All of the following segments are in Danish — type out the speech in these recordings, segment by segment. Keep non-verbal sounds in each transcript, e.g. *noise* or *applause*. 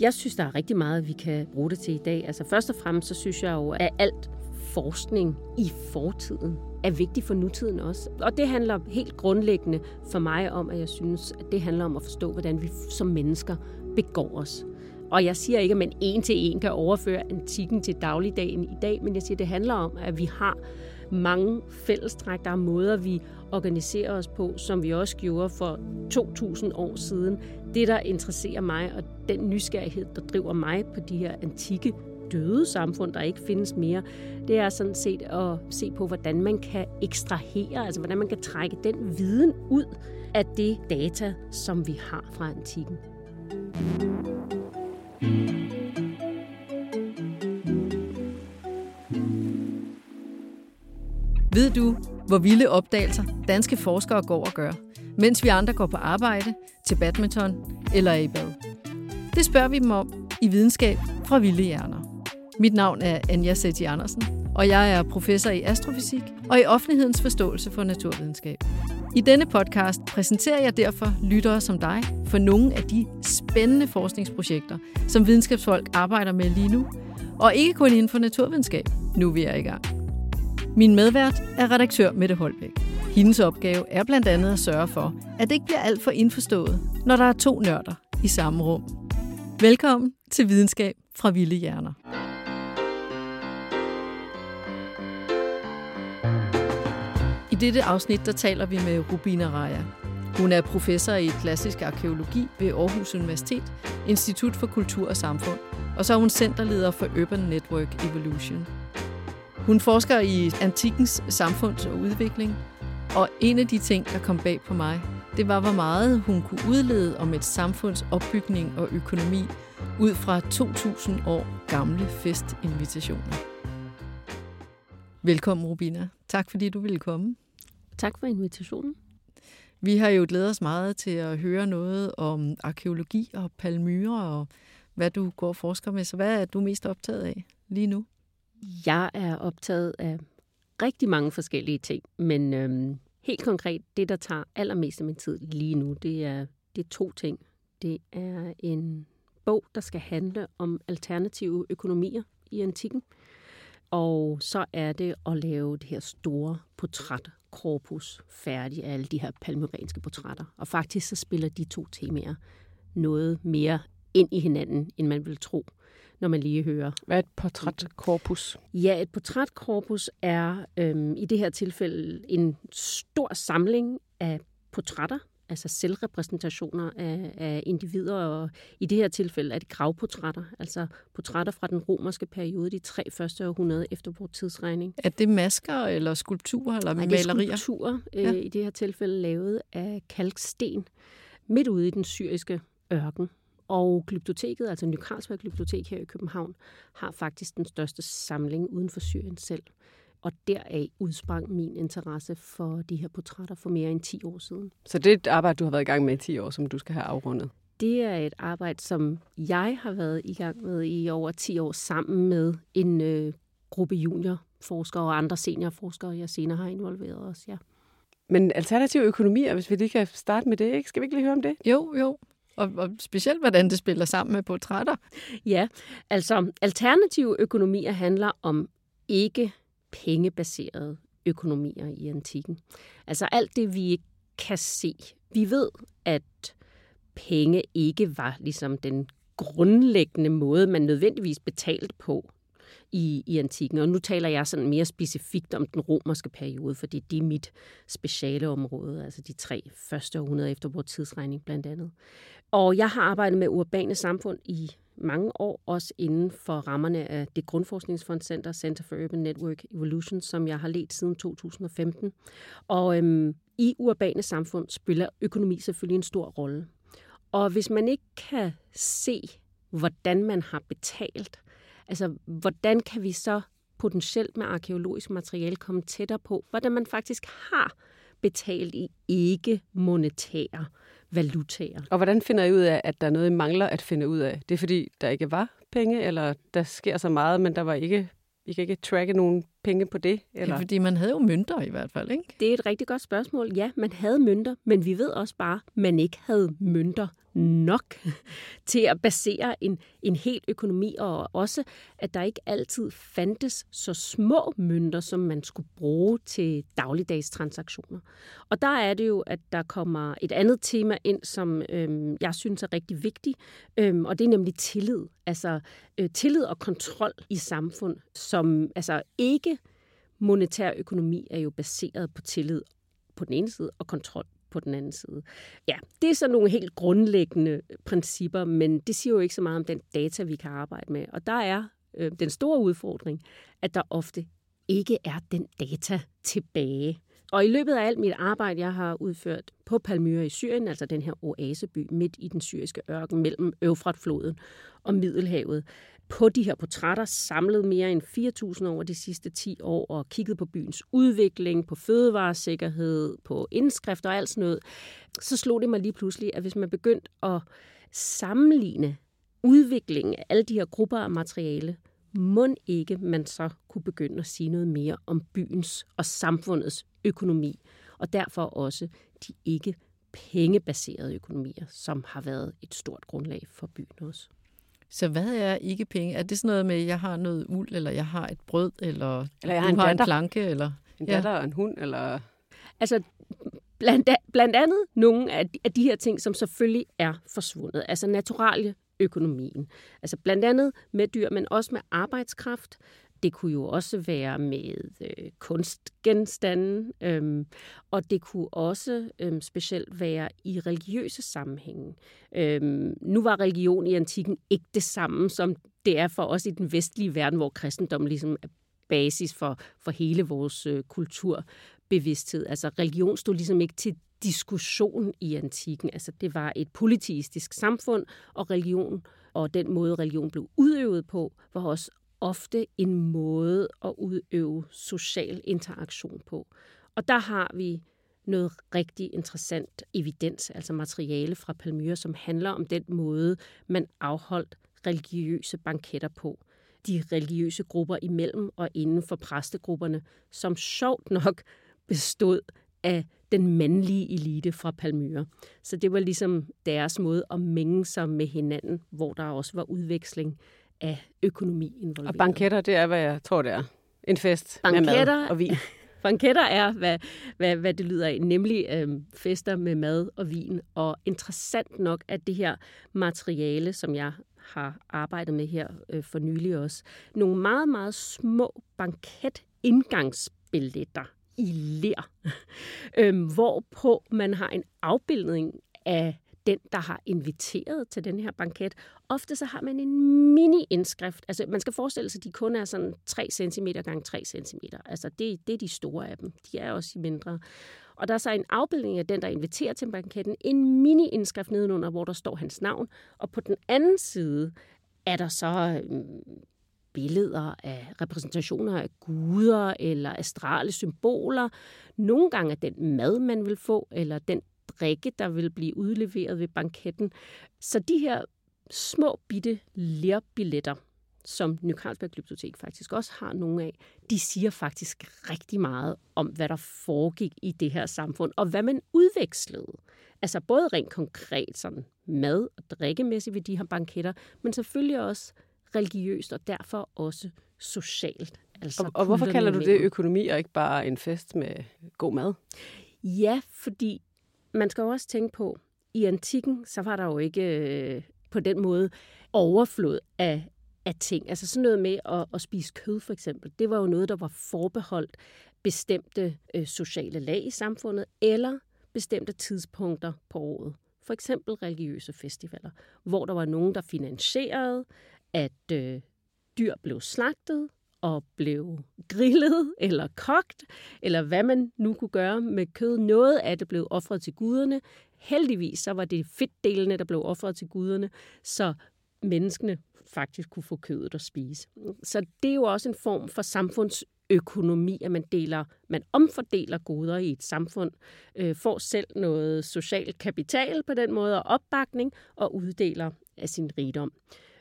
Jeg synes, der er rigtig meget, vi kan bruge det til i dag. Altså først og fremmest, så synes jeg jo, at alt forskning i fortiden er vigtig for nutiden også. Og det handler helt grundlæggende for mig om, at jeg synes, at det handler om at forstå, hvordan vi som mennesker begår os. Og jeg siger ikke, at man en til en kan overføre antikken til dagligdagen i dag, men jeg siger, at det handler om, at vi har mange fællestræk. Der er måder, vi organiserer os på, som vi også gjorde for 2.000 år siden. Det, der interesserer mig, og den nysgerrighed, der driver mig på de her antikke døde samfund, der ikke findes mere, det er sådan set at se på, hvordan man kan ekstrahere, altså hvordan man kan trække den viden ud af det data, som vi har fra antikken. Ved du, hvor vilde opdagelser danske forskere går og gør, mens vi andre går på arbejde, til badminton eller i bad? Det spørger vi dem om i Videnskab fra Vilde Hjerner. Mit navn er Anja Setti Andersen, og jeg er professor i astrofysik og i offentlighedens forståelse for naturvidenskab. I denne podcast præsenterer jeg derfor lyttere som dig for nogle af de spændende forskningsprojekter, som videnskabsfolk arbejder med lige nu, og ikke kun inden for naturvidenskab. Nu er vi er i gang. Min medvært er redaktør Mette Holbæk. Hendes opgave er blandt andet at sørge for, at det ikke bliver alt for indforstået, når der er to nørder i samme rum. Velkommen til Videnskab fra Vilde Hjerner. I dette afsnit der taler vi med Rubina Raja. Hun er professor i klassisk arkeologi ved Aarhus Universitet, Institut for Kultur og Samfund, og så er hun centerleder for Urban Network Evolution. Hun forsker i antikkens samfunds- og udvikling, og en af de ting, der kom bag på mig, det var, hvor meget hun kunne udlede om et samfunds opbygning og økonomi ud fra 2000 år gamle festinvitationer. Velkommen, Rubina. Tak fordi du ville komme. Tak for invitationen. Vi har jo glædet os meget til at høre noget om arkeologi og palmyrer og hvad du går og forsker med. Så hvad er du mest optaget af lige nu? Jeg er optaget af rigtig mange forskellige ting, men øhm, helt konkret, det der tager allermest af min tid lige nu, det er, det er to ting. Det er en bog, der skal handle om alternative økonomier i antikken, og så er det at lave det her store portrætkorpus færdig af alle de her palmyrenske portrætter. Og faktisk så spiller de to temaer noget mere ind i hinanden, end man vil tro når man lige hører. Hvad er et portrætkorpus? Ja, et portrætkorpus er øhm, i det her tilfælde en stor samling af portrætter, altså selvrepræsentationer af, af individer, og i det her tilfælde er det gravportrætter, altså portrætter fra den romerske periode, de tre første århundrede efter vores tidsregning. Er det masker eller skulpturer eller Nej, malerier? det er skulpturer, øh, ja. i det her tilfælde lavet af kalksten, midt ude i den syriske ørken. Og Glyptoteket, altså Ny Carlsberg Glyptotek her i København, har faktisk den største samling uden for Syrien selv. Og deraf udsprang min interesse for de her portrætter for mere end 10 år siden. Så det er et arbejde, du har været i gang med i 10 år, som du skal have afrundet? Det er et arbejde, som jeg har været i gang med i over 10 år sammen med en øh, gruppe juniorforskere og andre seniorforskere, jeg senere har involveret os, ja. Men alternativ økonomi, hvis vi lige kan starte med det, ikke? skal vi ikke lige høre om det? Jo, jo og, og specielt hvordan det spiller sammen med portrætter. Ja, altså alternative økonomier handler om ikke pengebaserede økonomier i antikken. Altså alt det, vi ikke kan se. Vi ved, at penge ikke var ligesom den grundlæggende måde, man nødvendigvis betalte på i, i antikken. Og nu taler jeg sådan mere specifikt om den romerske periode, fordi det er mit speciale område, altså de tre første århundreder efter vores tidsregning blandt andet. Og jeg har arbejdet med urbane samfund i mange år, også inden for rammerne af det Grundforskningsfondscenter, Center for Urban Network Evolution, som jeg har ledt siden 2015. Og øhm, i urbane samfund spiller økonomi selvfølgelig en stor rolle. Og hvis man ikke kan se, hvordan man har betalt, altså hvordan kan vi så potentielt med arkeologisk materiale komme tættere på, hvordan man faktisk har betalt i ikke-monetære valutaer. Og hvordan finder I ud af, at der er noget, I mangler at finde ud af? Det er fordi, der ikke var penge, eller der sker så meget, men der var ikke I kan ikke tracke nogen penge på det? Eller? Ja, fordi man havde jo mønter i hvert fald, ikke? Det er et rigtig godt spørgsmål. Ja, man havde mønter, men vi ved også bare, at man ikke havde mønter nok *laughs* til at basere en, en hel økonomi, og også, at der ikke altid fandtes så små mønter, som man skulle bruge til dagligdags transaktioner. Og der er det jo, at der kommer et andet tema ind, som øhm, jeg synes er rigtig vigtigt, øhm, og det er nemlig tillid. Altså øh, tillid og kontrol i samfund, som altså ikke monetær økonomi er jo baseret på tillid på den ene side og kontrol på den anden side. Ja, det er så nogle helt grundlæggende principper, men det siger jo ikke så meget om den data, vi kan arbejde med. Og der er øh, den store udfordring, at der ofte ikke er den data tilbage. Og i løbet af alt mit arbejde, jeg har udført på Palmyra i Syrien, altså den her oaseby midt i den syriske ørken mellem Øvfratfloden og Middelhavet, på de her portrætter, samlet mere end 4.000 over de sidste 10 år og kigget på byens udvikling, på fødevaresikkerhed, på indskrifter og alt sådan noget, så slog det mig lige pludselig, at hvis man begyndte at sammenligne udviklingen af alle de her grupper af materiale, må ikke man så kunne begynde at sige noget mere om byens og samfundets økonomi, og derfor også de ikke pengebaserede økonomier, som har været et stort grundlag for byen også. Så hvad er ikke penge? Er det sådan noget med, at jeg har noget uld, eller jeg har et brød, eller, eller jeg har, en, har en planke? Eller, en datter ja. og en hund, eller... Altså, blandt, blandt andet nogle af de, af de her ting, som selvfølgelig er forsvundet. Altså naturalie økonomien. Altså blandt andet med dyr, men også med arbejdskraft. Det kunne jo også være med øh, kunstgenstande, øhm, og det kunne også øhm, specielt være i religiøse sammenhænge. Øhm, nu var religion i antikken ikke det samme, som det er for os i den vestlige verden, hvor kristendommen ligesom er basis for, for hele vores øh, kulturbevidsthed. Altså religion stod ligesom ikke til diskussion i antikken. Altså det var et politistisk samfund, og religion og den måde, religion blev udøvet på, var også ofte en måde at udøve social interaktion på. Og der har vi noget rigtig interessant evidens, altså materiale fra Palmyra, som handler om den måde, man afholdt religiøse banketter på. De religiøse grupper imellem og inden for præstegrupperne, som sjovt nok bestod af den mandlige elite fra Palmyra. Så det var ligesom deres måde at mænge sig med hinanden, hvor der også var udveksling af økonomi involveret. Og banketter, det er, hvad jeg tror, det er. En fest banketter, med mad og vin. *laughs* banketter er, hvad, hvad, hvad det lyder af, nemlig øhm, fester med mad og vin. Og interessant nok, at det her materiale, som jeg har arbejdet med her øh, for nylig også, nogle meget, meget små banketindgangsbilletter i ler, *laughs* øhm, hvorpå man har en afbildning af den, der har inviteret til den her banket. Ofte så har man en mini-indskrift. Altså, man skal forestille sig, at de kun er sådan 3 cm gange 3 cm. Altså, det, det er de store af dem. De er også mindre. Og der er så en afbildning af den, der inviterer til banketten. En mini-indskrift nedenunder, hvor der står hans navn. Og på den anden side er der så mm, billeder af repræsentationer af guder eller astrale symboler. Nogle gange er den mad, man vil få, eller den drikke, der vil blive udleveret ved banketten. Så de her små bitte lærbilletter, som Ny Carlsberg Bibliotek faktisk også har nogle af, de siger faktisk rigtig meget om, hvad der foregik i det her samfund, og hvad man udvekslede. Altså både rent konkret sådan mad- og drikkemæssigt ved de her banketter, men selvfølgelig også religiøst og derfor også socialt. Altså og, og hvorfor kalder du det økonomi og ikke bare en fest med god mad? Ja, fordi man skal jo også tænke på, i antikken, så var der jo ikke øh, på den måde overflod af, af ting. Altså sådan noget med at, at spise kød for eksempel, det var jo noget, der var forbeholdt bestemte øh, sociale lag i samfundet, eller bestemte tidspunkter på året. For eksempel religiøse festivaler, hvor der var nogen, der finansierede, at øh, dyr blev slagtet og blev grillet eller kogt, eller hvad man nu kunne gøre med kød. Noget af det blev offret til guderne. Heldigvis så var det fedtdelene, der blev offret til guderne, så menneskene faktisk kunne få kødet at spise. Så det er jo også en form for samfundsøkonomi, at man deler, man omfordeler goder i et samfund, øh, får selv noget social kapital på den måde og opbakning, og uddeler af sin rigdom.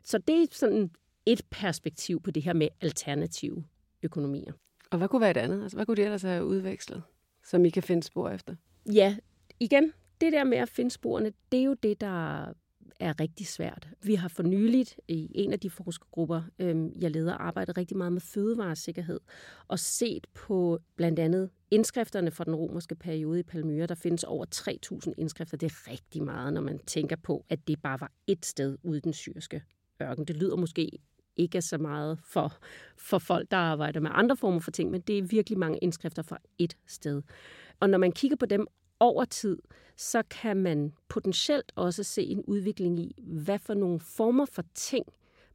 Så det er sådan et perspektiv på det her med alternative økonomier. Og hvad kunne være et andet? Altså, hvad kunne det ellers have udvekslet, som I kan finde spor efter? Ja, igen, det der med at finde sporene, det er jo det, der er rigtig svært. Vi har for nyligt i en af de forskergrupper, øhm, jeg leder, arbejdet rigtig meget med fødevaresikkerhed og set på blandt andet indskrifterne fra den romerske periode i Palmyra. Der findes over 3.000 indskrifter. Det er rigtig meget, når man tænker på, at det bare var ét sted ude i den syriske ørken. Det lyder måske ikke så meget for, for folk, der arbejder med andre former for ting, men det er virkelig mange indskrifter fra et sted. Og når man kigger på dem over tid, så kan man potentielt også se en udvikling i, hvad for nogle former for ting,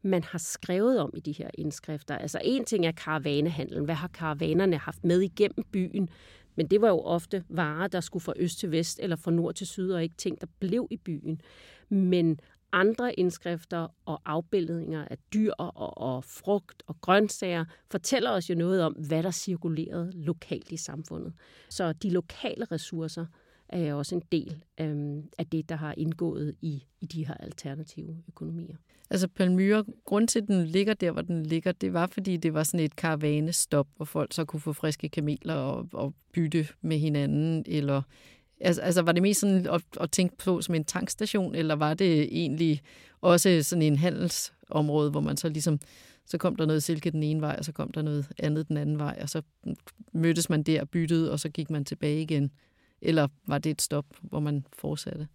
man har skrevet om i de her indskrifter. Altså en ting er karavanehandlen. Hvad har karavanerne haft med igennem byen? Men det var jo ofte varer, der skulle fra øst til vest eller fra nord til syd, og ikke ting, der blev i byen. Men andre indskrifter og afbildninger af dyr og, og frugt og grøntsager fortæller os jo noget om, hvad der cirkulerede lokalt i samfundet. Så de lokale ressourcer er også en del øhm, af det, der har indgået i, i de her alternative økonomier. Altså Palmyra, grund til, at den ligger der, hvor den ligger, det var, fordi det var sådan et karavanestop, hvor folk så kunne få friske kameler og, og bytte med hinanden, eller Altså, altså var det mest sådan at, at tænke på som en tankstation, eller var det egentlig også sådan en handelsområde, hvor man så ligesom, så kom der noget silke den ene vej, og så kom der noget andet den anden vej, og så mødtes man der, byttede, og så gik man tilbage igen? Eller var det et stop, hvor man fortsatte?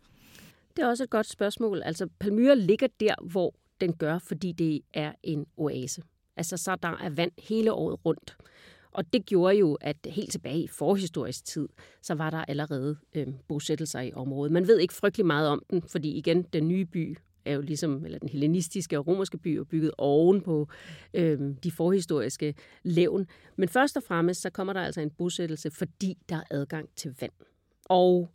Det er også et godt spørgsmål. Altså, Palmyra ligger der, hvor den gør, fordi det er en oase. Altså, så der er vand hele året rundt. Og det gjorde jo, at helt tilbage i forhistorisk tid, så var der allerede øh, bosættelser i området. Man ved ikke frygtelig meget om den, fordi igen, den nye by er jo ligesom, eller den hellenistiske og romerske by er bygget oven på øh, de forhistoriske levn. Men først og fremmest, så kommer der altså en bosættelse, fordi der er adgang til vand. Og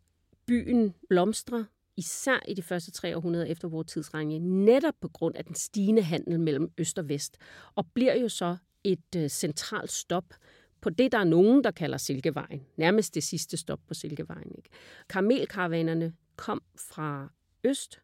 byen blomstrer især i de første tre århundreder efter vores tidsregning, netop på grund af den stigende handel mellem øst og vest, og bliver jo så et øh, centralt stop på det, der er nogen, der kalder Silkevejen. Nærmest det sidste stop på Silkevejen. Ikke? Karmelkaravanerne kom fra øst,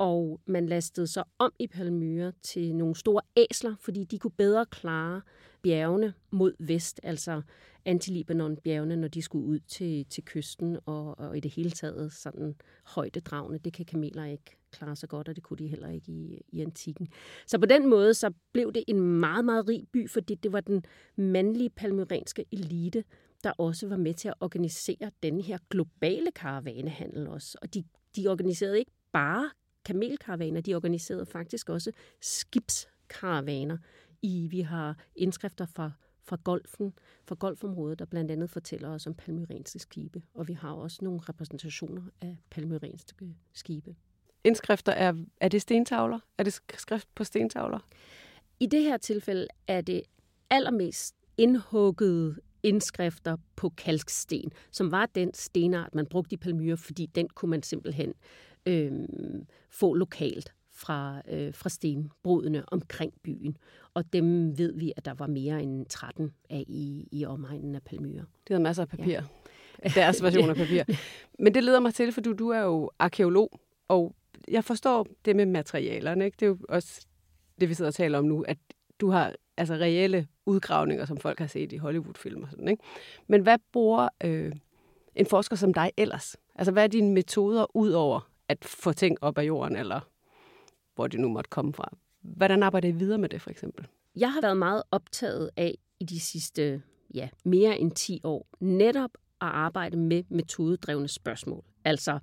og man lastede sig om i Palmyra til nogle store æsler, fordi de kunne bedre klare bjergene mod vest, altså Antilibanon-bjergene, når de skulle ud til, til kysten, og, og i det hele taget sådan højdedragende. Det kan kameler ikke klare så godt, og det kunne de heller ikke i, i antikken. Så på den måde så blev det en meget, meget rig by, fordi det var den mandlige palmyrenske elite, der også var med til at organisere den her globale karavanehandel også. Og de, de organiserede ikke bare kamelkaravaner, de organiserede faktisk også skibskaravaner. I, vi har indskrifter fra fra golfen, fra golfområdet, der blandt andet fortæller os om palmyrenske skibe. Og vi har også nogle repræsentationer af palmyrenske skibe. Indskrifter, er, er det stentavler? Er det skrift på stentavler? I det her tilfælde er det allermest indhuggede indskrifter på kalksten, som var den stenart, man brugte i Palmyra, fordi den kunne man simpelthen øh, få lokalt fra, øh, fra stenbrudene omkring byen. Og dem ved vi, at der var mere end 13 af i, i omegnen af Palmyra. Det havde masser af papir. Ja. Deres version af papir. *laughs* Men det leder mig til, for du, du er jo arkeolog, og jeg forstår det med materialerne. Ikke? Det er jo også det, vi sidder og taler om nu, at du har altså reelle udgravninger, som folk har set i Hollywood-film og sådan. Ikke? Men hvad bruger øh, en forsker som dig ellers? Altså, hvad er dine metoder ud over at få ting op af jorden, eller hvor det nu måtte komme fra? Hvordan arbejder I videre med det, for eksempel? Jeg har været meget optaget af i de sidste ja, mere end 10 år, netop at arbejde med metodedrevne spørgsmål. Altså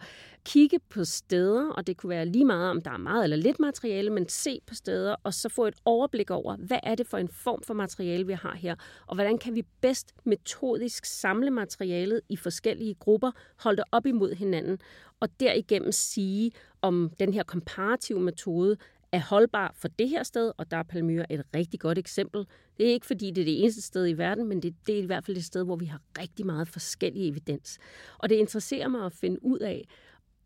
kigge på steder, og det kunne være lige meget, om der er meget eller lidt materiale, men se på steder, og så få et overblik over, hvad er det for en form for materiale, vi har her, og hvordan kan vi bedst metodisk samle materialet i forskellige grupper, holde det op imod hinanden, og derigennem sige, om den her komparative metode er holdbar for det her sted, og der er Palmyra et rigtig godt eksempel. Det er ikke, fordi det er det eneste sted i verden, men det, det er i hvert fald et sted, hvor vi har rigtig meget forskellig evidens. Og det interesserer mig at finde ud af,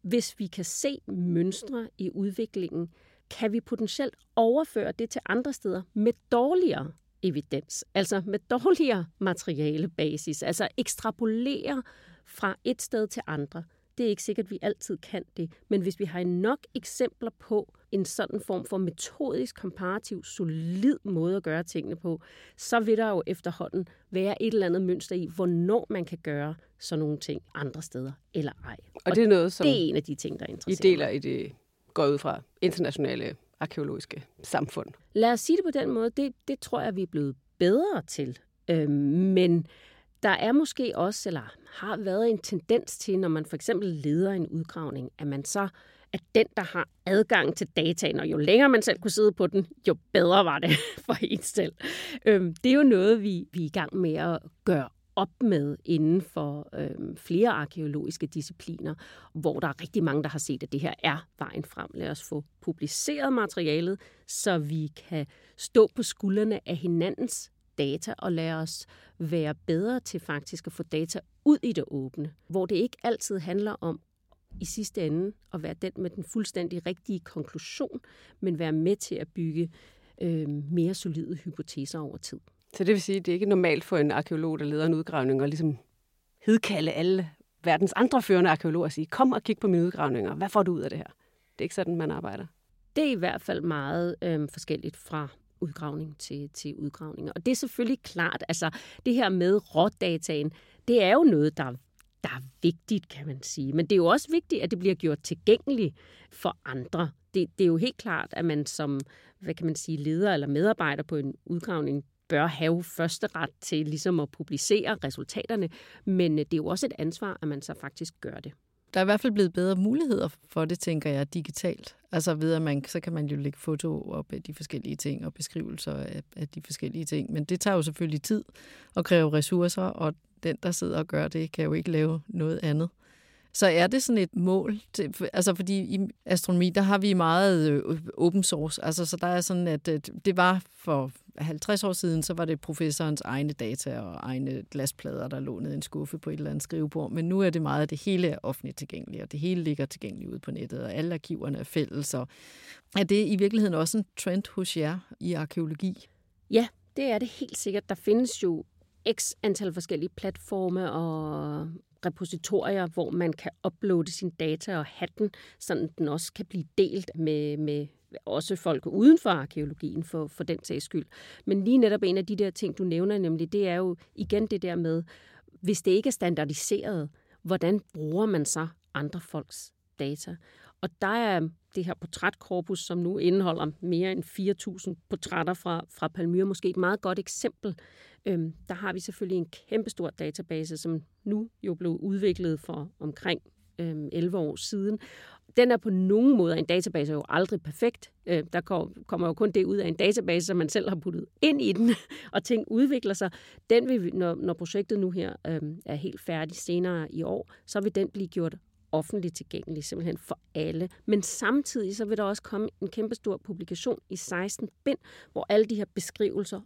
hvis vi kan se mønstre i udviklingen, kan vi potentielt overføre det til andre steder med dårligere evidens, altså med dårligere materiale basis, altså ekstrapolere fra et sted til andre. Det er ikke sikkert, at vi altid kan det, men hvis vi har nok eksempler på en sådan form for metodisk, komparativ, solid måde at gøre tingene på, så vil der jo efterhånden være et eller andet mønster i, hvornår man kan gøre sådan nogle ting andre steder eller ej. Og, og det er noget, som det er en af de ting, der interesserer I deler mig. i det går ud fra internationale arkeologiske samfund. Lad os sige det på den måde. Det, det tror jeg, vi er blevet bedre til. Øhm, men der er måske også, eller har været en tendens til, når man for eksempel leder en udgravning, at man så at den, der har adgang til dataen, og jo længere man selv kunne sidde på den, jo bedre var det *laughs* for en selv. Øhm, det er jo noget, vi, vi er i gang med at gøre op med inden for øhm, flere arkeologiske discipliner, hvor der er rigtig mange, der har set, at det her er vejen frem. Lad os få publiceret materialet, så vi kan stå på skuldrene af hinandens data, og lade os være bedre til faktisk at få data ud i det åbne, hvor det ikke altid handler om i sidste ende at være den med den fuldstændig rigtige konklusion, men være med til at bygge øh, mere solide hypoteser over tid. Så det vil sige, at det er ikke normalt for en arkeolog, der leder en udgravning, og ligesom hedkalde alle verdens andre førende arkeologer og sige, kom og kig på mine udgravninger, hvad får du ud af det her? Det er ikke sådan, man arbejder. Det er i hvert fald meget øh, forskelligt fra udgravning til, til udgravninger. Og det er selvfølgelig klart, altså det her med rådataen, det er jo noget, der, der er vigtigt, kan man sige. Men det er jo også vigtigt, at det bliver gjort tilgængeligt for andre. Det, det er jo helt klart, at man som, hvad kan man sige, leder eller medarbejder på en udgravning bør have første ret til ligesom at publicere resultaterne, men øh, det er jo også et ansvar, at man så faktisk gør det. Der er i hvert fald blevet bedre muligheder for det, tænker jeg, digitalt. Altså ved at man, så kan man jo lægge foto op af de forskellige ting og beskrivelser af, af de forskellige ting. Men det tager jo selvfølgelig tid og kræver ressourcer, og den, der sidder og gør det, kan jo ikke lave noget andet. Så er det sådan et mål? Til, altså fordi i astronomi, der har vi meget øh, open source. Altså så der er sådan, at øh, det var for 50 år siden, så var det professorens egne data og egne glasplader, der lå ned i en skuffe på et eller andet skrivebord. Men nu er det meget, at det hele er offentligt tilgængeligt, og det hele ligger tilgængeligt ude på nettet, og alle arkiverne er fælles. Og er det i virkeligheden også en trend hos jer i arkeologi? Ja, det er det helt sikkert. Der findes jo x antal forskellige platforme og repositorier, hvor man kan uploade sine data og have den, så den også kan blive delt med, med også folk uden for arkeologien for, for den sags skyld. Men lige netop en af de der ting, du nævner nemlig, det er jo igen det der med, hvis det ikke er standardiseret, hvordan bruger man så andre folks data? Og der er det her portrætkorpus, som nu indeholder mere end 4.000 portrætter fra, fra Palmyra, måske et meget godt eksempel. Øhm, der har vi selvfølgelig en kæmpestor database, som nu jo blev udviklet for omkring øhm, 11 år siden. Den er på nogen måde, en database er jo aldrig perfekt. Øh, der kommer jo kun det ud af en database, som man selv har puttet ind i den, *laughs* og ting udvikler sig. Den vil, når, når projektet nu her øhm, er helt færdigt senere i år, så vil den blive gjort offentligt tilgængelig simpelthen for alle. Men samtidig så vil der også komme en kæmpestor publikation i 16 bind, hvor alle de her beskrivelser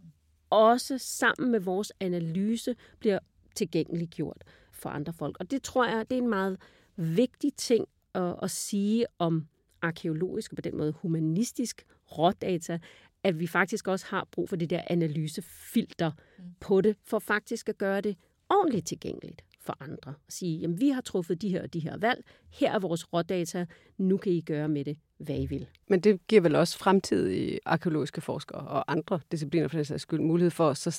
også sammen med vores analyse bliver tilgængeliggjort for andre folk. Og det tror jeg, det er en meget vigtig ting at, at sige om arkeologisk og på den måde humanistisk rådata, at vi faktisk også har brug for det der analysefilter mm. på det, for faktisk at gøre det ordentligt tilgængeligt for andre. Og sige, jamen vi har truffet de her og de her valg, her er vores rådata, nu kan I gøre med det, hvad I vil. Men det giver vel også fremtidige arkeologiske forskere og andre discipliner for den sags skyld mulighed for at så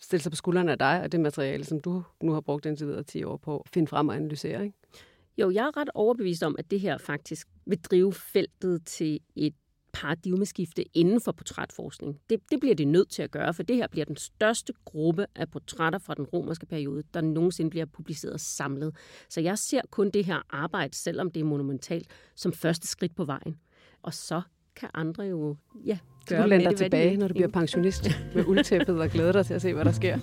stille sig på skuldrene af dig og det materiale, som du nu har brugt indtil videre 10 år på at finde frem og analysere, ikke? Jo, jeg er ret overbevist om, at det her faktisk vil drive feltet til et paradigmeskifte inden for portrætforskning. Det, det bliver det nødt til at gøre, for det her bliver den største gruppe af portrætter fra den romerske periode, der nogensinde bliver publiceret samlet. Så jeg ser kun det her arbejde, selvom det er monumentalt, som første skridt på vejen. Og så kan andre jo ja, gøre du lander tilbage, de når du bliver pensionist med uldtæppet og glæder dig til at se, hvad der sker.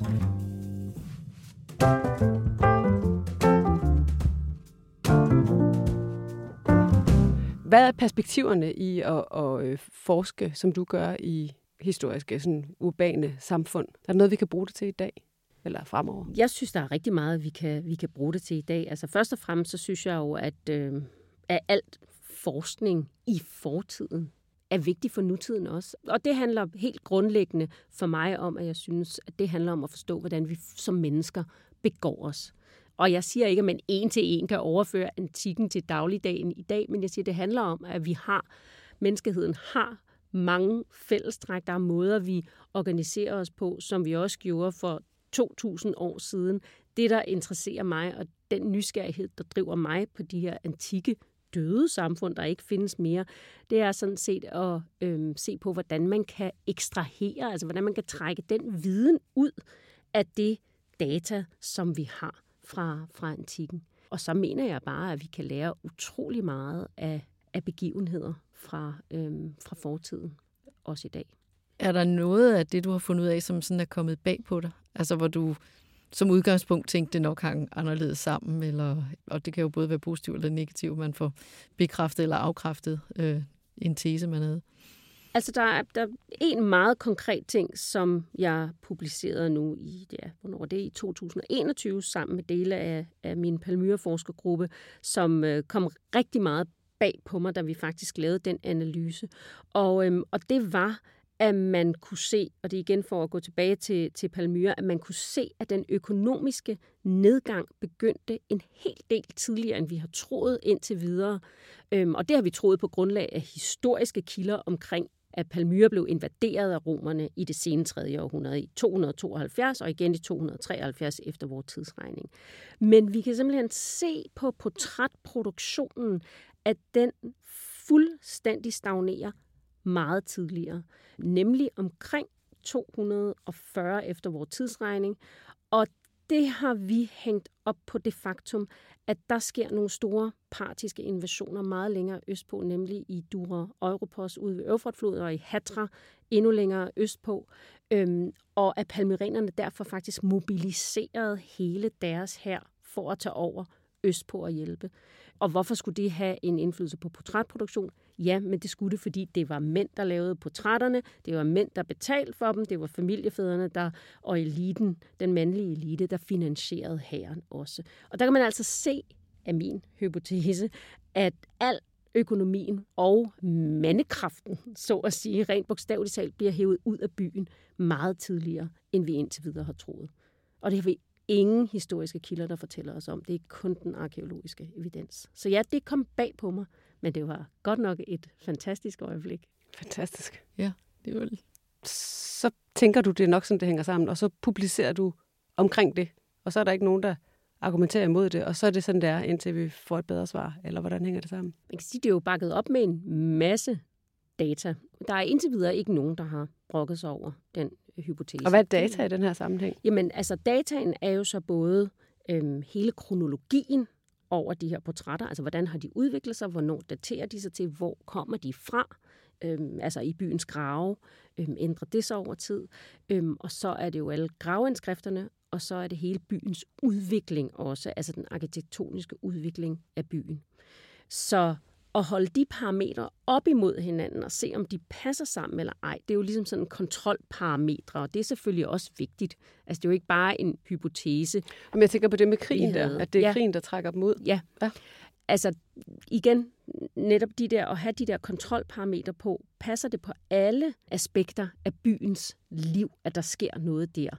Hvad er perspektiverne i at, at øh, forske, som du gør i historiske, sådan urbane samfund? Er der noget, vi kan bruge det til i dag? Eller fremover? Jeg synes, der er rigtig meget, vi kan, vi kan bruge det til i dag. Altså først og fremmest, så synes jeg jo, at, øh, at alt forskning i fortiden er vigtig for nutiden også. Og det handler helt grundlæggende for mig om, at jeg synes, at det handler om at forstå, hvordan vi som mennesker begår os. Og jeg siger ikke, at man en til en kan overføre antikken til dagligdagen i dag, men jeg siger, at det handler om, at vi har, menneskeheden har mange fællestræk. Der er måder, vi organiserer os på, som vi også gjorde for 2.000 år siden. Det, der interesserer mig, og den nysgerrighed, der driver mig på de her antikke døde samfund, der ikke findes mere, det er sådan set at øhm, se på, hvordan man kan ekstrahere, altså hvordan man kan trække den viden ud af det data, som vi har fra, fra antikken. Og så mener jeg bare, at vi kan lære utrolig meget af, af begivenheder fra, øhm, fra fortiden, også i dag. Er der noget af det, du har fundet ud af, som sådan er kommet bag på dig? Altså hvor du som udgangspunkt tænkte, det nok hang anderledes sammen, eller, og det kan jo både være positivt eller negativt, man får bekræftet eller afkræftet øh, en tese, man havde. Altså, der er, der er en meget konkret ting, som jeg publicerede nu i, ja, hvornår det er, i 2021, sammen med dele af, af min Palmyra-forskergruppe, som øh, kom rigtig meget bag på mig, da vi faktisk lavede den analyse. Og, øhm, og det var, at man kunne se, og det er igen for at gå tilbage til, til Palmyra, at man kunne se, at den økonomiske nedgang begyndte en hel del tidligere, end vi har troet indtil videre. Øhm, og det har vi troet på grundlag af historiske kilder omkring at Palmyra blev invaderet af romerne i det sene 3. århundrede i 272 og igen i 273 efter vores tidsregning. Men vi kan simpelthen se på portrætproduktionen, at den fuldstændig stagnerer meget tidligere, nemlig omkring 240 efter vores tidsregning. Og det har vi hængt op på det faktum, at der sker nogle store partiske invasioner meget længere østpå, nemlig i Dura Europos ude ved Øfratfloden og i Hatra endnu længere østpå. Øhm, og at palmyrenerne derfor faktisk mobiliserede hele deres her for at tage over østpå og hjælpe. Og hvorfor skulle det have en indflydelse på portrætproduktion? Ja, men det skulle det, fordi det var mænd, der lavede portrætterne, det var mænd, der betalte for dem, det var familiefædrene der, og eliten, den mandlige elite, der finansierede hæren også. Og der kan man altså se af min hypotese, at al økonomien og mandekraften, så at sige, rent bogstaveligt talt, bliver hævet ud af byen meget tidligere, end vi indtil videre har troet. Og det har vi ingen historiske kilder, der fortæller os om. Det er kun den arkeologiske evidens. Så ja, det kom bag på mig, men det var godt nok et fantastisk øjeblik. Fantastisk. Ja, det var Så tænker du, det er nok sådan, det hænger sammen, og så publicerer du omkring det, og så er der ikke nogen, der argumenterer imod det, og så er det sådan, der, indtil vi får et bedre svar, eller hvordan hænger det sammen? Man kan sige, det er jo bakket op med en masse data. Der er indtil videre ikke nogen, der har brokket sig over den hypotese. Og hvad er data i den her sammenhæng? Jamen, altså dataen er jo så både øhm, hele kronologien over de her portrætter, altså hvordan har de udviklet sig, hvornår daterer de sig til, hvor kommer de fra, øhm, altså i byens grave, øhm, ændrer det sig over tid, øhm, og så er det jo alle gravindskrifterne, og så er det hele byens udvikling også, altså den arkitektoniske udvikling af byen. Så at holde de parametre op imod hinanden og se, om de passer sammen eller ej, det er jo ligesom sådan kontrolparametre, og det er selvfølgelig også vigtigt. Altså, det er jo ikke bare en hypotese. Men jeg tænker på det med krigen der, at det er ja. krigen, der trækker dem ud. Ja. ja. Altså, igen, netop de der, at have de der kontrolparametre på, passer det på alle aspekter af byens liv, at der sker noget der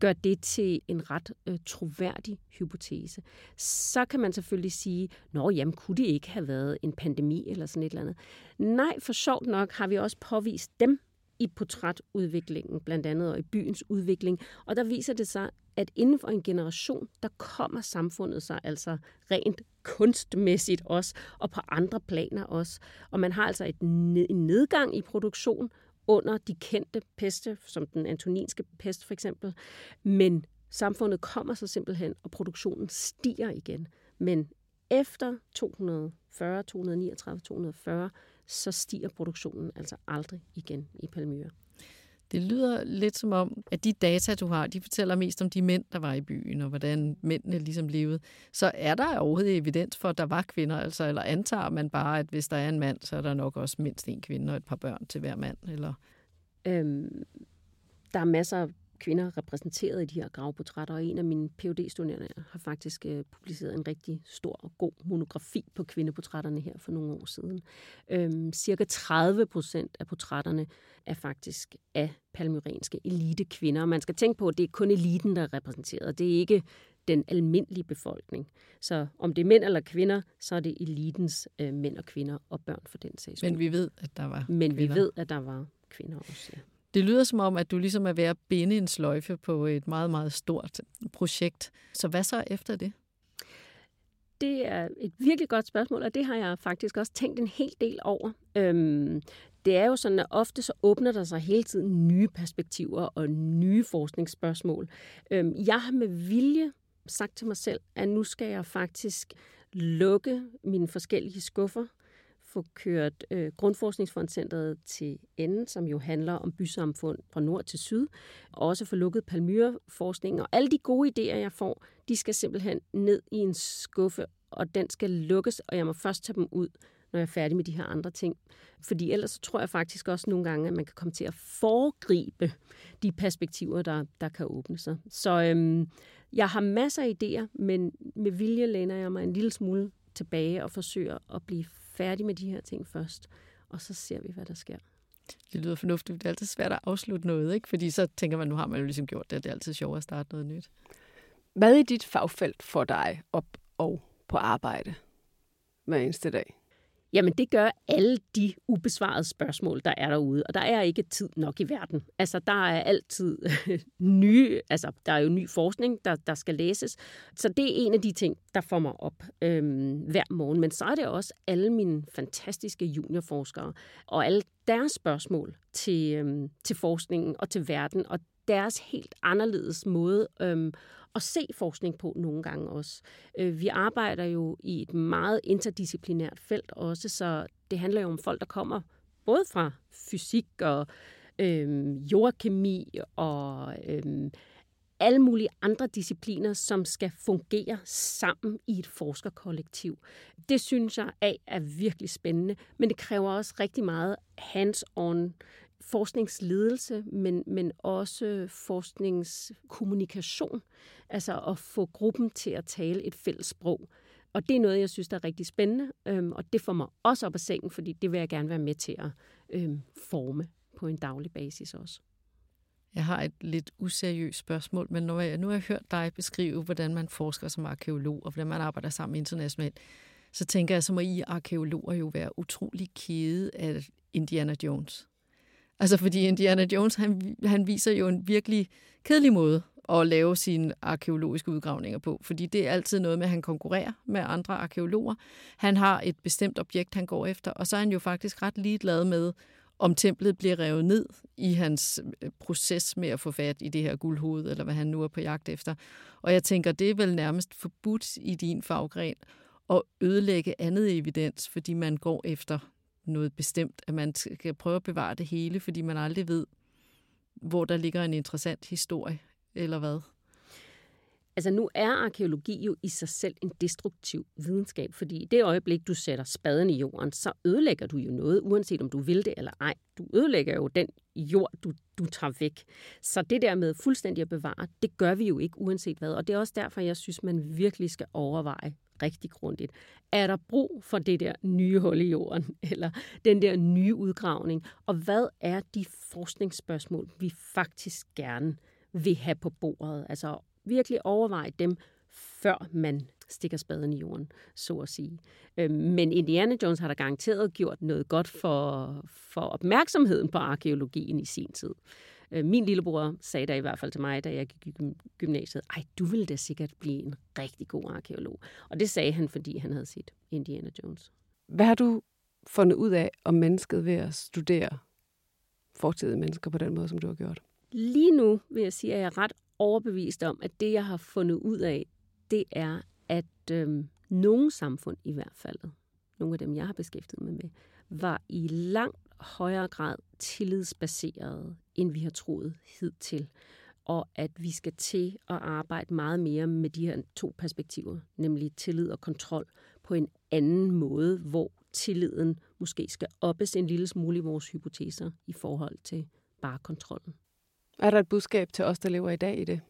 gør det til en ret øh, troværdig hypotese. Så kan man selvfølgelig sige, nå jamen, kunne det ikke have været en pandemi eller sådan et eller andet? Nej, for sjovt nok har vi også påvist dem i portrætudviklingen, blandt andet og i byens udvikling. Og der viser det sig, at inden for en generation, der kommer samfundet sig altså rent kunstmæssigt også, og på andre planer også. Og man har altså et en nedgang i produktion, under de kendte peste, som den antoninske pest for eksempel. Men samfundet kommer så simpelthen, og produktionen stiger igen. Men efter 240, 239, 240, så stiger produktionen altså aldrig igen i Palmyra. Det lyder lidt som om, at de data, du har, de fortæller mest om de mænd, der var i byen, og hvordan mændene ligesom levede. Så er der overhovedet evidens for, at der var kvinder, altså, eller antager man bare, at hvis der er en mand, så er der nok også mindst en kvinde og et par børn til hver mand? Eller? Øhm, der er masser af kvinder repræsenteret i de her gravportrætter, og en af mine phd studerende har faktisk øh, publiceret en rigtig stor og god monografi på kvindeportrætterne her for nogle år siden. Øhm, cirka 30 procent af portrætterne er faktisk af palmyrenske elite kvinder, og man skal tænke på, at det er kun eliten, der er repræsenteret. Det er ikke den almindelige befolkning. Så om det er mænd eller kvinder, så er det elitens øh, mænd og kvinder og børn for den sags Men vi ved, at der var Men kvinder. vi ved, at der var kvinder også, ja. Det lyder som om, at du ligesom er ved at binde en sløjfe på et meget, meget stort projekt. Så hvad så efter det? det er et virkelig godt spørgsmål, og det har jeg faktisk også tænkt en hel del over. Øhm, det er jo sådan, at ofte så åbner der sig hele tiden nye perspektiver og nye forskningsspørgsmål. Øhm, jeg har med vilje sagt til mig selv, at nu skal jeg faktisk lukke mine forskellige skuffer, få kørt øh, Grundforskningsfondcentret til enden, som jo handler om bysamfund fra nord til syd, og også få lukket palmyreforskning. Og alle de gode idéer, jeg får, de skal simpelthen ned i en skuffe, og den skal lukkes, og jeg må først tage dem ud, når jeg er færdig med de her andre ting. Fordi ellers så tror jeg faktisk også nogle gange, at man kan komme til at foregribe de perspektiver, der, der kan åbne sig. Så øhm, jeg har masser af idéer, men med vilje læner jeg mig en lille smule tilbage og forsøger at blive færdig med de her ting først. Og så ser vi, hvad der sker. Det lyder fornuftigt. Det er altid svært at afslutte noget, ikke? Fordi så tænker man, nu har man jo ligesom gjort det, det er altid sjovt at starte noget nyt. Hvad er dit fagfelt for dig op og på arbejde hver eneste dag? Jamen, det gør alle de ubesvarede spørgsmål, der er derude. Og der er ikke tid nok i verden. Altså, der er altid *laughs* nye, altså, der er jo ny forskning, der, der skal læses. Så det er en af de ting, der får mig op øhm, hver morgen. Men så er det også alle mine fantastiske juniorforskere og alle deres spørgsmål til, øhm, til forskningen og til verden. Og deres helt anderledes måde øhm, at se forskning på nogle gange også. Øh, vi arbejder jo i et meget interdisciplinært felt også, så det handler jo om folk, der kommer både fra fysik og øhm, jordkemi og øhm, alle mulige andre discipliner, som skal fungere sammen i et forskerkollektiv. Det synes jeg af er virkelig spændende, men det kræver også rigtig meget hands-on forskningsledelse, men, men også forskningskommunikation. Altså at få gruppen til at tale et fælles sprog. Og det er noget, jeg synes, der er rigtig spændende, øhm, og det får mig også op af sengen, fordi det vil jeg gerne være med til at øhm, forme på en daglig basis også. Jeg har et lidt useriøst spørgsmål, men når jeg nu har hørt dig beskrive, hvordan man forsker som arkeolog, og hvordan man arbejder sammen internationalt, så tænker jeg, så må I arkeologer jo være utrolig kede af Indiana Jones. Altså fordi Indiana Jones, han, han viser jo en virkelig kedelig måde at lave sine arkeologiske udgravninger på, fordi det er altid noget med, at han konkurrerer med andre arkeologer. Han har et bestemt objekt, han går efter, og så er han jo faktisk ret ligeglad med, om templet bliver revet ned i hans øh, proces med at få fat i det her guldhoved, eller hvad han nu er på jagt efter. Og jeg tænker, det er vel nærmest forbudt i din faggren at ødelægge andet evidens, fordi man går efter noget bestemt, at man skal prøve at bevare det hele, fordi man aldrig ved, hvor der ligger en interessant historie, eller hvad? Altså nu er arkeologi jo i sig selv en destruktiv videnskab, fordi i det øjeblik, du sætter spaden i jorden, så ødelægger du jo noget, uanset om du vil det eller ej. Du ødelægger jo den jord, du, du tager væk. Så det der med fuldstændig at bevare, det gør vi jo ikke uanset hvad. Og det er også derfor, jeg synes, man virkelig skal overveje rigtig grundigt. Er der brug for det der nye hul i jorden, *laughs* eller den der nye udgravning? Og hvad er de forskningsspørgsmål, vi faktisk gerne vil have på bordet? Altså virkelig overveje dem, før man stikker spaden i jorden, så at sige. Øhm, men Indiana Jones har da garanteret gjort noget godt for, for opmærksomheden på arkeologien i sin tid. Øh, min lillebror sagde da i hvert fald til mig, da jeg gik i gymnasiet, ej, du ville da sikkert blive en rigtig god arkeolog. Og det sagde han, fordi han havde set Indiana Jones. Hvad har du fundet ud af om mennesket ved at studere fortidige mennesker på den måde, som du har gjort? Lige nu vil jeg sige, at jeg er ret overbevist om, at det, jeg har fundet ud af, det er, at øhm, nogle samfund i hvert fald, nogle af dem, jeg har beskæftiget mig med, var i langt højere grad tillidsbaseret, end vi har troet hidtil. Og at vi skal til at arbejde meget mere med de her to perspektiver, nemlig tillid og kontrol, på en anden måde, hvor tilliden måske skal oppes en lille smule i vores hypoteser i forhold til bare kontrollen. Er der et budskab til os, der lever i dag i det?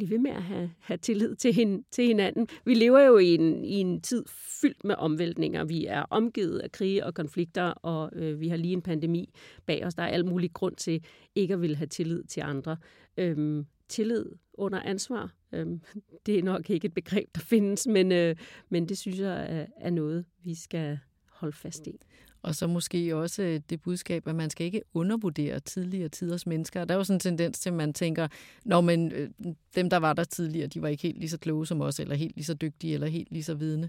Blive ved med at have, have tillid til, hin, til hinanden. Vi lever jo i en, i en tid fyldt med omvæltninger. Vi er omgivet af krige og konflikter, og øh, vi har lige en pandemi bag os. Der er alt muligt grund til ikke at ville have tillid til andre. Øhm, tillid under ansvar, øhm, *laughs* det er nok ikke et begreb, der findes, men, øh, men det synes jeg er, er noget, vi skal holde fast i. Og så måske også øh, det budskab, at man skal ikke undervurdere tidligere tiders mennesker. Der er jo sådan en tendens til, at man tænker, når men øh, dem, der var der tidligere, de var ikke helt lige så kloge som os, eller helt lige så dygtige, eller helt lige så vidende.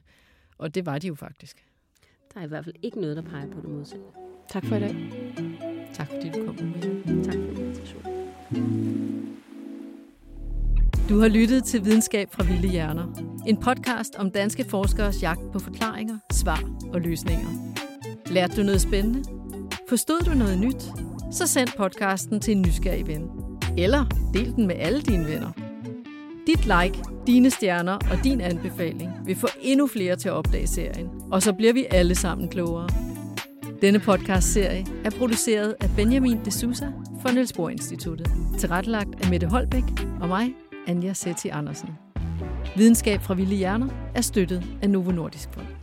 Og det var de jo faktisk. Der er i hvert fald ikke noget, der peger på det modsatte. Tak for i dag. Tak fordi du kom med. Tak for invitationen. Du har lyttet til Videnskab fra Vilde Hjerner. En podcast om danske forskeres jagt på forklaringer, svar og løsninger. Lærte du noget spændende? Forstod du noget nyt? Så send podcasten til en nysgerrig ven. Eller del den med alle dine venner. Dit like, dine stjerner og din anbefaling vil få endnu flere til at opdage serien. Og så bliver vi alle sammen klogere. Denne podcast-serie er produceret af Benjamin de Sousa for Niels Bohr Instituttet. Tilrettelagt af Mette Holbæk og mig, Anja Setti Andersen. Videnskab fra Vilde Hjerner er støttet af Novo Nordisk Fond.